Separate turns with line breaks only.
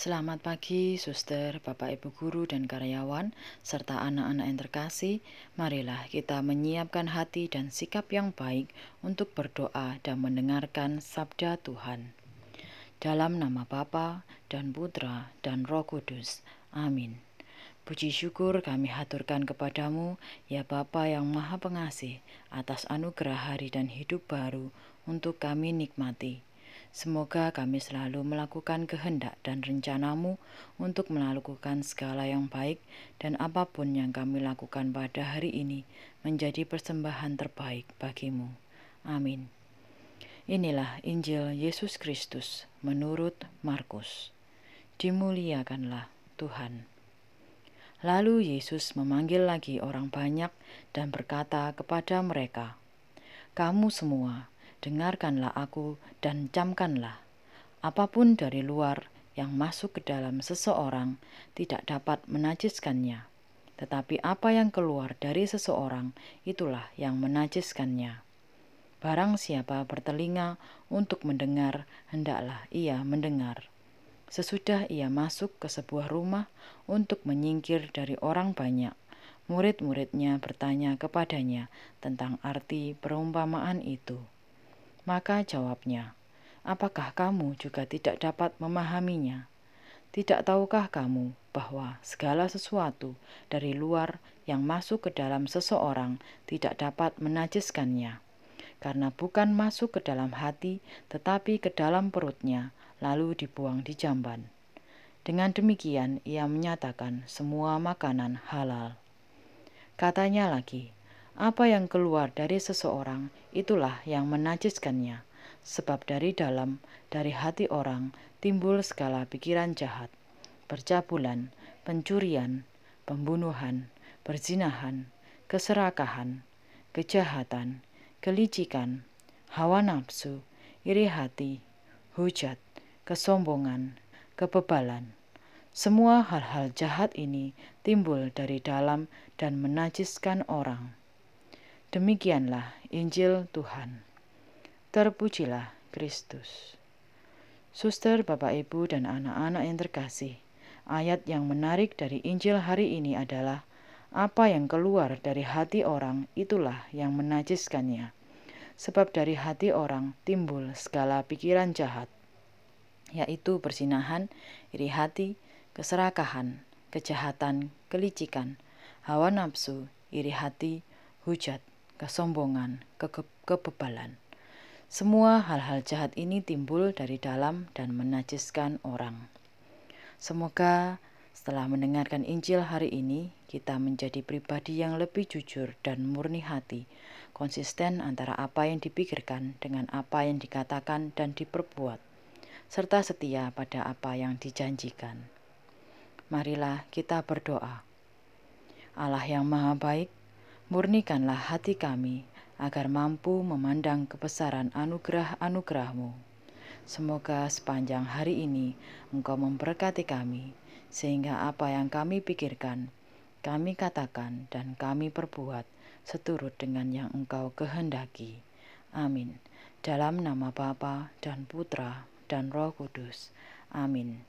Selamat pagi, suster, Bapak Ibu guru dan karyawan, serta anak-anak yang terkasih. Marilah kita menyiapkan hati dan sikap yang baik untuk berdoa dan mendengarkan sabda Tuhan. Dalam nama Bapa dan Putra dan Roh Kudus. Amin. Puji syukur kami haturkan kepadamu, ya Bapa yang Maha Pengasih, atas anugerah hari dan hidup baru untuk kami nikmati. Semoga kami selalu melakukan kehendak dan rencanamu untuk melakukan segala yang baik dan apa pun yang kami lakukan pada hari ini menjadi persembahan terbaik bagimu. Amin. Inilah Injil Yesus Kristus menurut Markus. Dimuliakanlah Tuhan. Lalu Yesus memanggil lagi orang banyak dan berkata kepada mereka, "Kamu semua, dengarkanlah aku dan camkanlah. Apa pun dari luar yang masuk ke dalam seseorang tidak dapat menajiskannya, tetapi apa yang keluar dari seseorang itulah yang menajiskannya. Barang siapa bertelinga untuk mendengar, hendaklah ia mendengar. Sesudah ia masuk ke sebuah rumah untuk menyingkir dari orang banyak, murid-muridnya bertanya kepadanya tentang arti perumpamaan itu. Maka jawabnya, Apakah kamu juga tidak dapat memahaminya? Tidak tahukah kamu bahwa segala sesuatu dari luar yang masuk ke dalam seseorang tidak dapat menajiskannya? Karena bukan masuk ke dalam hati, tetapi ke dalam perutnya, lalu dibuang di jamban. Dengan demikian, ia menyatakan semua makanan halal. Katanya lagi, apa yang keluar dari seseorang, itulah yang menajiskannya. Sebab dari dalam, dari hati orang, timbul segala pikiran jahat, percabulan, pencurian, pembunuhan, perzinahan, keserakahan, kejahatan, kelicikan, hawa nafsu, iri hati, hujat, kesombongan, kebebalan. Semua hal-hal jahat ini timbul dari dalam dan menajiskan orang. Demikianlah Injil Tuhan. Terpujilah Kristus. Suster, Bapak, Ibu, dan anak-anak yang terkasih, ayat yang menarik dari Injil hari ini adalah apa yang keluar dari hati orang itulah yang menajiskannya. Sebab dari hati orang timbul segala pikiran jahat, yaitu persinahan, iri hati, keserakahan, kejahatan, kelicikan, hawa nafsu, iri hati, hujat, kesombongan, ke kebebalan. Semua hal-hal jahat ini timbul dari dalam dan menajiskan orang. Semoga setelah mendengarkan Injil hari ini, kita menjadi pribadi yang lebih jujur dan murni hati, konsisten antara apa yang dipikirkan dengan apa yang dikatakan dan diperbuat, serta setia pada apa yang dijanjikan. Marilah kita berdoa. Allah yang Maha Baik, Murnikanlah hati kami agar mampu memandang kebesaran anugerah-anugerahmu. Semoga sepanjang hari ini Engkau memberkati kami, sehingga apa yang kami pikirkan, kami katakan, dan kami perbuat seturut dengan yang Engkau kehendaki. Amin. Dalam nama Bapa dan Putra dan Roh Kudus. Amin.